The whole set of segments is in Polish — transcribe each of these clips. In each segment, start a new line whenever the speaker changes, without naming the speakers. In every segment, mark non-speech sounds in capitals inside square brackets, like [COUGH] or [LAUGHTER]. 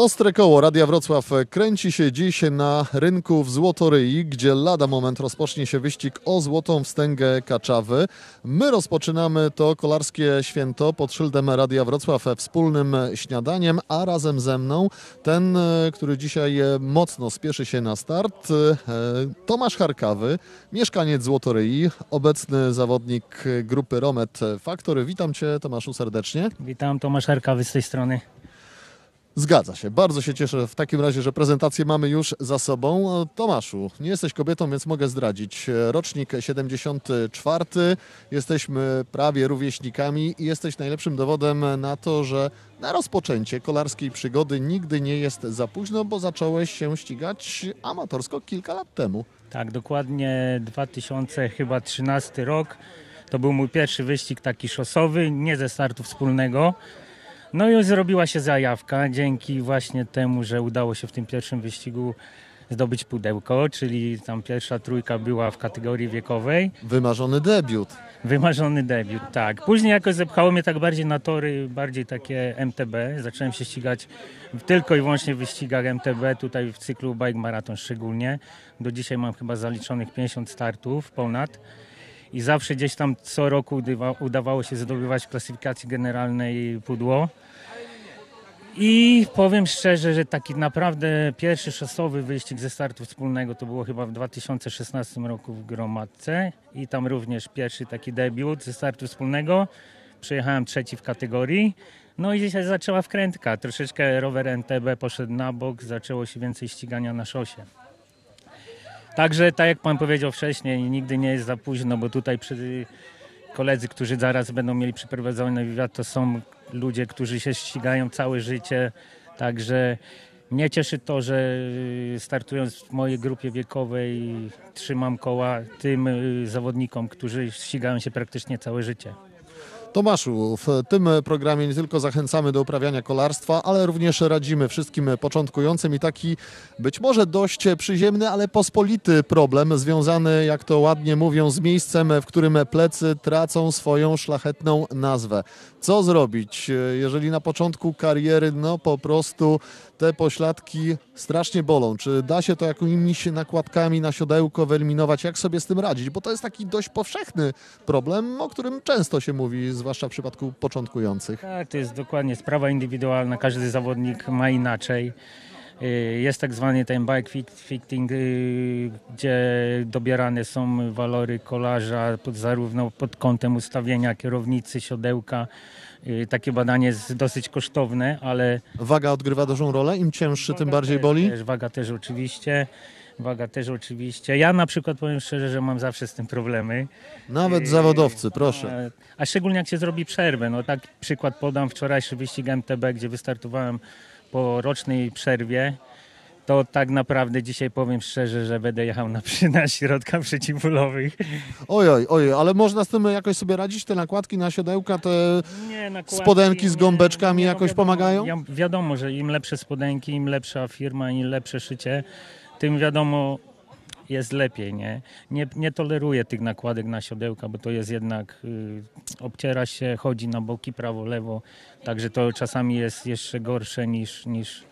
Ostre koło Radia Wrocław kręci się dziś na rynku w Złotoryi, gdzie lada moment rozpocznie się wyścig o złotą wstęgę Kaczawy. My rozpoczynamy to kolarskie święto pod szyldem Radia Wrocław wspólnym śniadaniem, a razem ze mną ten, który dzisiaj mocno spieszy się na start, Tomasz Harkawy, mieszkaniec Złotoryi, obecny zawodnik grupy Romet Factory. Witam Cię Tomaszu serdecznie.
Witam, Tomasz Harkawy z tej strony.
Zgadza się. Bardzo się cieszę w takim razie, że prezentację mamy już za sobą. Tomaszu, nie jesteś kobietą, więc mogę zdradzić. Rocznik 74. Jesteśmy prawie rówieśnikami i jesteś najlepszym dowodem na to, że na rozpoczęcie kolarskiej przygody nigdy nie jest za późno, bo zacząłeś się ścigać amatorsko kilka lat temu.
Tak, dokładnie 2013 rok. To był mój pierwszy wyścig taki szosowy, nie ze startu wspólnego. No i zrobiła się zajawka dzięki właśnie temu, że udało się w tym pierwszym wyścigu zdobyć pudełko, czyli tam pierwsza trójka była w kategorii wiekowej.
Wymarzony debiut.
Wymarzony debiut, tak. Później jakoś zepchało mnie tak bardziej na tory, bardziej takie MTB. Zacząłem się ścigać tylko i wyłącznie w wyścigach MTB, tutaj w cyklu Bike Marathon szczególnie. Do dzisiaj mam chyba zaliczonych 50 startów ponad i zawsze gdzieś tam co roku udawało się zdobywać w klasyfikacji generalnej pudło. I powiem szczerze, że taki naprawdę pierwszy szosowy wyścig ze startu wspólnego to było chyba w 2016 roku w Gromadce i tam również pierwszy taki debiut ze startu wspólnego. Przyjechałem trzeci w kategorii. No i dzisiaj zaczęła wkrętka. Troszeczkę rower NTB poszedł na bok, zaczęło się więcej ścigania na szosie. Także, tak jak pan powiedział wcześniej, nigdy nie jest za późno, bo tutaj przy, koledzy, którzy zaraz będą mieli przeprowadzony wywiad, to są ludzie, którzy się ścigają całe życie. Także mnie cieszy to, że startując w mojej grupie wiekowej trzymam koła tym y, zawodnikom, którzy ścigają się praktycznie całe życie.
Tomaszu, w tym programie nie tylko zachęcamy do uprawiania kolarstwa, ale również radzimy wszystkim początkującym i taki być może dość przyziemny, ale pospolity problem związany, jak to ładnie mówią, z miejscem, w którym plecy tracą swoją szlachetną nazwę. Co zrobić, jeżeli na początku kariery no po prostu te pośladki strasznie bolą? Czy da się to jakimiś nakładkami na siodełko wyeliminować? Jak sobie z tym radzić? Bo to jest taki dość powszechny problem, o którym często się mówi, zwłaszcza w przypadku początkujących.
Tak, to jest dokładnie sprawa indywidualna. Każdy zawodnik ma inaczej. Y, Jest tak zwany ten bike fit- fitting, y, gdzie dobierane są walory kolarza pod, zarówno pod kątem ustawienia kierownicy, siodełka. Y, Takie badanie jest dosyć kosztowne, ale
Waga odgrywa dużą rolę, im cięższy, tym bardziej
też,
boli?
Też, waga też oczywiście. Waga też oczywiście. Ja na przykład powiem szczerze, że mam zawsze z tym problemy.
Nawet zawodowcy, proszę.
A, a szczególnie jak się zrobi przerwę. No tak przykład podam wczorajszy wyścig MTB, gdzie wystartowałem po rocznej przerwie. To tak naprawdę dzisiaj powiem szczerze, że będę jechał na, na środkach przeciwbólowych.
Ojoj, ojoj, ale można z tym jakoś sobie radzić? Te nakładki na siodełka, te
Nie, nakładki,
Spodenki z gąbeczkami
no
jakoś pomagają?
Ja, wiadomo, że im lepsze spodenki, im lepsza firma, im lepsze szycie, tym wiadomo jest lepiej, nie? Nie, nie toleruję tych nakładek na siodełka, bo to jest jednak, y, obciera się, chodzi na boki prawo, lewo, także to czasami jest jeszcze gorsze niż, niż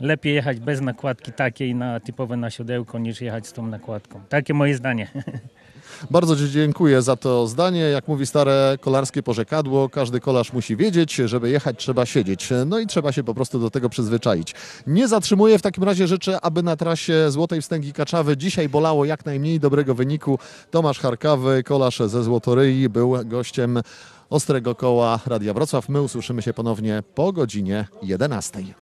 lepiej jechać bez nakładki takiej na typowe na siodełko, niż jechać z tą nakładką. Takie moje zdanie. [LAUGHS]
Bardzo Ci dziękuję za to zdanie. Jak mówi stare kolarskie porzekadło, każdy kolarz musi wiedzieć, żeby jechać trzeba siedzieć. No i trzeba się po prostu do tego przyzwyczaić. Nie zatrzymuję, w takim razie życzę, aby na trasie Złotej Wstęgi Kaczawy dzisiaj bolało jak najmniej dobrego wyniku. Tomasz Harkawy, kolarz ze Złotoryi, był gościem Ostrego Koła Radia Wrocław. My usłyszymy się ponownie po godzinie 11.